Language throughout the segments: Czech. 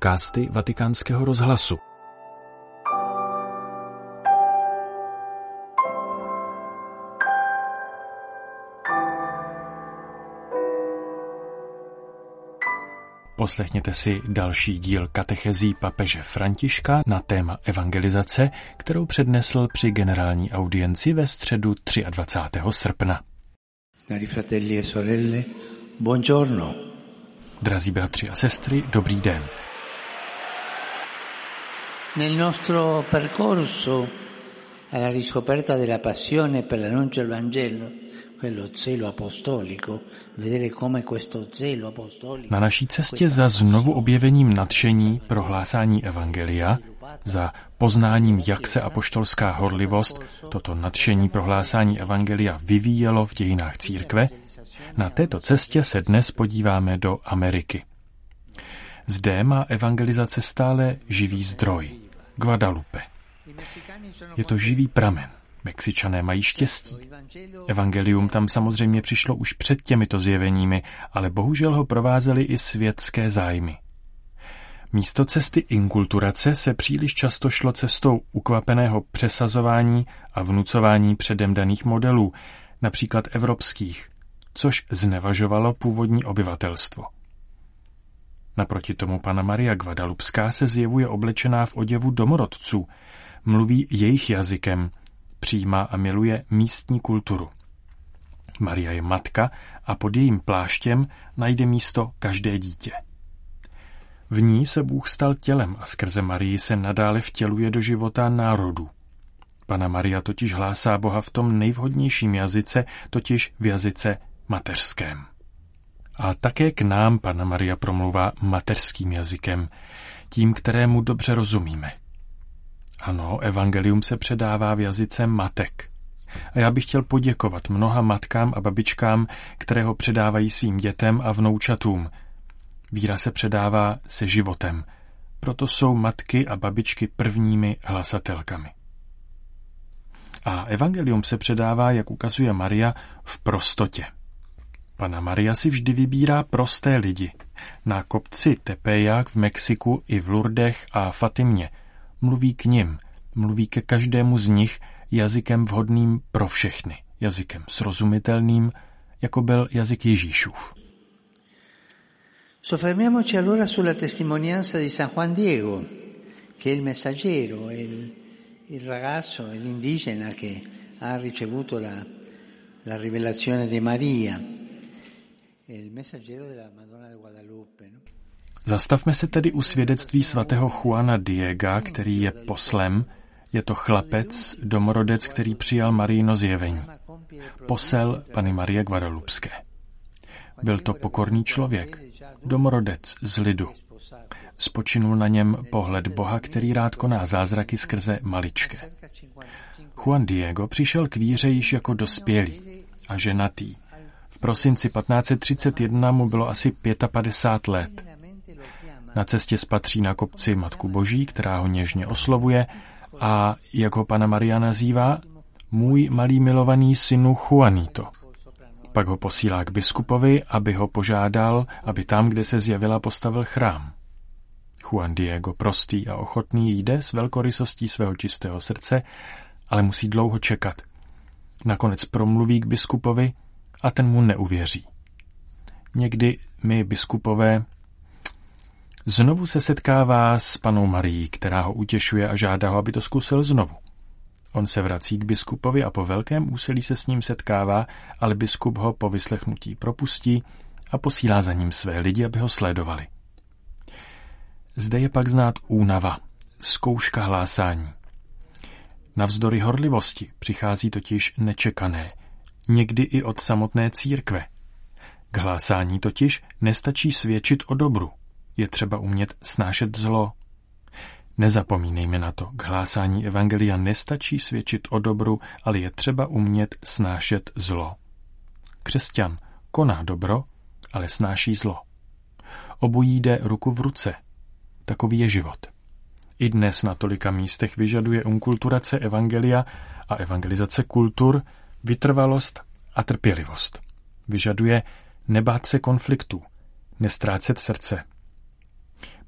podcasty Vatikánského rozhlasu. Poslechněte si další díl katechezí papeže Františka na téma evangelizace, kterou přednesl při generální audienci ve středu 23. srpna. Cari fratelli e sorelle, buongiorno. Drazí bratři a sestry, dobrý den. Nel nostro percorso alla riscoperta della passione per l'annuncio del Vangelo, quello zelo apostolico, vedere come questo zelo apostolico... Na naší cestě za znovu objevením nadšení pro hlásání Evangelia, za poznáním, jak se apoštolská horlivost, toto nadšení pro hlásání Evangelia vyvíjelo v dějinách církve, na této cestě se dnes podíváme do Ameriky. Zde má evangelizace stále živý zdroj, Guadalupe. Je to živý pramen. Mexičané mají štěstí. Evangelium tam samozřejmě přišlo už před těmito zjeveními, ale bohužel ho provázely i světské zájmy. Místo cesty inkulturace se příliš často šlo cestou ukvapeného přesazování a vnucování předem daných modelů, například evropských, což znevažovalo původní obyvatelstvo. Naproti tomu pana Maria Guadalupská se zjevuje oblečená v oděvu domorodců, mluví jejich jazykem, přijímá a miluje místní kulturu. Maria je matka a pod jejím pláštěm najde místo každé dítě. V ní se Bůh stal tělem a skrze Marii se nadále vtěluje do života národu. Pana Maria totiž hlásá Boha v tom nejvhodnějším jazyce, totiž v jazyce mateřském. A také k nám Pana Maria promluvá mateřským jazykem, tím, kterému dobře rozumíme. Ano, evangelium se předává v jazyce matek. A já bych chtěl poděkovat mnoha matkám a babičkám, které ho předávají svým dětem a vnoučatům. Víra se předává se životem, proto jsou matky a babičky prvními hlasatelkami. A evangelium se předává, jak ukazuje Maria, v prostotě. Pana Maria si vždy vybírá prosté lidi. Na kopci Tepeyac v Mexiku i v Lurdech a Fatimě mluví k nim, mluví ke každému z nich jazykem vhodným pro všechny, jazykem srozumitelným, jako byl jazyk Ježíšův. Soffermiamoci allora sulla testimonianza di San Juan Diego, che è il messaggero, il, il ragazzo, l'indigena che ha ricevuto la, la rivelazione di Maria. Zastavme se tedy u svědectví svatého Juana Diega, který je poslem, je to chlapec, domorodec, který přijal Marijino zjevení. Posel Pany Marie Guadalupské. Byl to pokorný člověk, domorodec z lidu. Spočinul na něm pohled Boha, který rád koná zázraky skrze maličké. Juan Diego přišel k víře již jako dospělý a ženatý, prosinci 1531 mu bylo asi 55 let. Na cestě spatří na kopci Matku Boží, která ho něžně oslovuje a, jak ho pana Maria nazývá, můj malý milovaný synu Juanito. Pak ho posílá k biskupovi, aby ho požádal, aby tam, kde se zjevila, postavil chrám. Juan Diego, prostý a ochotný, jde s velkorysostí svého čistého srdce, ale musí dlouho čekat. Nakonec promluví k biskupovi, a ten mu neuvěří. Někdy my, biskupové, znovu se setkává s panou Marií, která ho utěšuje a žádá ho, aby to zkusil znovu. On se vrací k biskupovi a po velkém úsilí se s ním setkává, ale biskup ho po vyslechnutí propustí a posílá za ním své lidi, aby ho sledovali. Zde je pak znát únava, zkouška hlásání. Navzdory horlivosti přichází totiž nečekané, někdy i od samotné církve. K hlásání totiž nestačí svědčit o dobru, je třeba umět snášet zlo. Nezapomínejme na to, k hlásání evangelia nestačí svědčit o dobru, ale je třeba umět snášet zlo. Křesťan koná dobro, ale snáší zlo. Obojí jde ruku v ruce. Takový je život. I dnes na tolika místech vyžaduje unkulturace evangelia a evangelizace kultur vytrvalost a trpělivost. Vyžaduje nebát se konfliktů, nestrácet srdce.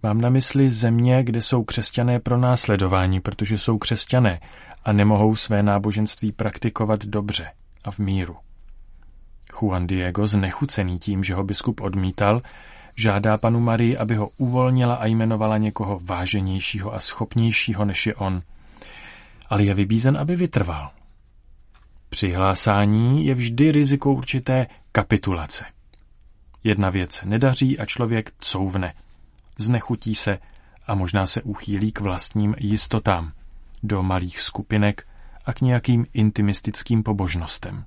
Mám na mysli země, kde jsou křesťané pro následování, protože jsou křesťané a nemohou své náboženství praktikovat dobře a v míru. Juan Diego, znechucený tím, že ho biskup odmítal, žádá panu Marii, aby ho uvolnila a jmenovala někoho váženějšího a schopnějšího než je on. Ale je vybízen, aby vytrval. Při hlásání je vždy riziko určité kapitulace. Jedna věc nedaří a člověk couvne. Znechutí se a možná se uchýlí k vlastním jistotám, do malých skupinek a k nějakým intimistickým pobožnostem.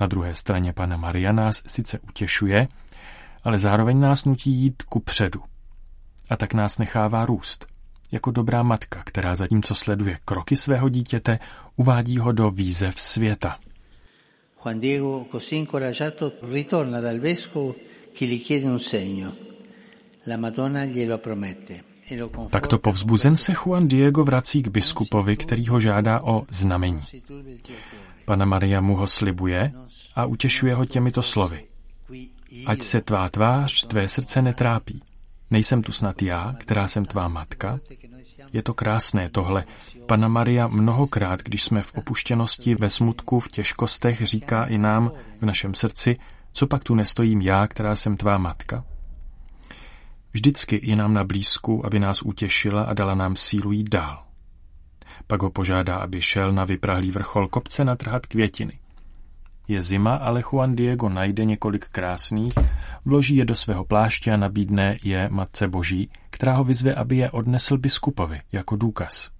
Na druhé straně pana Maria nás sice utěšuje, ale zároveň nás nutí jít ku předu. A tak nás nechává růst. Jako dobrá matka, která zatímco sleduje kroky svého dítěte, uvádí ho do výzev světa. Juan Diego, così incoraggiato, ritorna dal vescovo che gli chiede un segno. La Madonna glielo promette. E Takto povzbuzen se Juan Diego vrací k biskupovi, který ho žádá o znamení. Pana Maria mu ho slibuje a utěšuje ho těmito slovy. Ať se tvá tvář, tvé srdce netrápí. Nejsem tu snad já, která jsem tvá matka? Je to krásné tohle. Pana Maria mnohokrát, když jsme v opuštěnosti, ve smutku, v těžkostech, říká i nám v našem srdci, co pak tu nestojím já, která jsem tvá matka? Vždycky je nám na blízku, aby nás utěšila a dala nám sílu jít dál. Pak ho požádá, aby šel na vyprahlý vrchol kopce natrhat květiny. Je zima, ale Juan Diego najde několik krásných, vloží je do svého pláště a nabídne je Matce Boží, která ho vyzve, aby je odnesl biskupovi jako důkaz.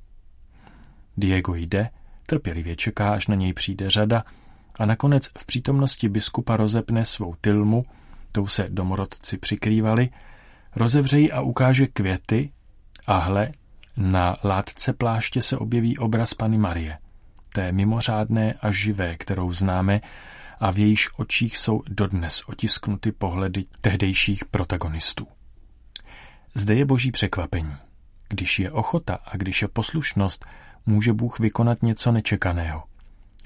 Diego jde, trpělivě čeká, až na něj přijde řada a nakonec v přítomnosti biskupa rozepne svou tilmu, tou se domorodci přikrývali, rozevře ji a ukáže květy a hle, na látce pláště se objeví obraz Pany Marie, té mimořádné a živé, kterou známe a v jejíž očích jsou dodnes otisknuty pohledy tehdejších protagonistů. Zde je boží překvapení. Když je ochota a když je poslušnost, může Bůh vykonat něco nečekaného.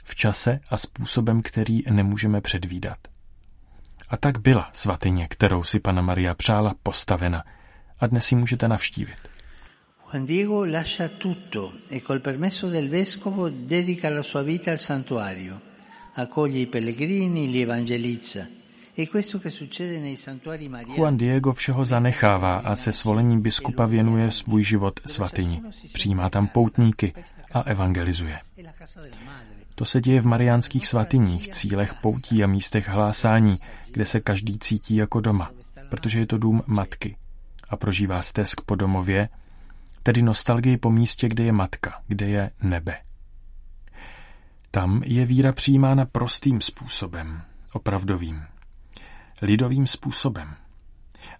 V čase a způsobem, který nemůžeme předvídat. A tak byla svatyně, kterou si Pana Maria přála postavena a dnes ji můžete navštívit. Juan Diego lascia tutto e col permesso del vescovo dedica la sua vita al santuario, accoglie i pellegrini, li evangelizza. Juan Diego všeho zanechává a se svolením biskupa věnuje svůj život svatyni. Přijímá tam poutníky a evangelizuje. To se děje v mariánských svatyních, cílech poutí a místech hlásání, kde se každý cítí jako doma, protože je to dům matky a prožívá stesk po domově, tedy nostalgii po místě, kde je matka, kde je nebe. Tam je víra přijímána prostým způsobem, opravdovým, lidovým způsobem.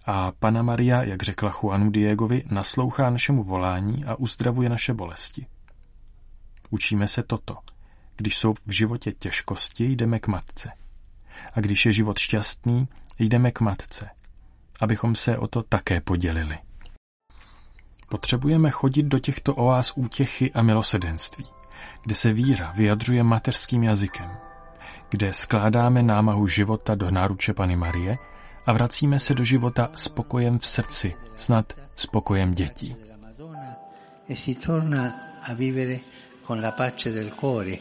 A Pana Maria, jak řekla Juanu Diegovi, naslouchá našemu volání a uzdravuje naše bolesti. Učíme se toto. Když jsou v životě těžkosti, jdeme k matce. A když je život šťastný, jdeme k matce, abychom se o to také podělili. Potřebujeme chodit do těchto oáz útěchy a milosedenství, kde se víra vyjadřuje mateřským jazykem, kde skládáme námahu života do náruče Pany Marie a vracíme se do života s pokojem v srdci, snad s pokojem dětí. E con la pace del cuore,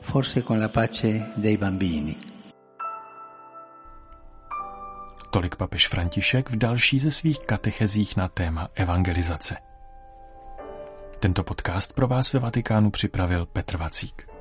forse con la pace dei bambini. Tolik papež František v další ze svých katechezích na téma evangelizace. Tento podcast pro vás ve Vatikánu připravil Petr Vacík.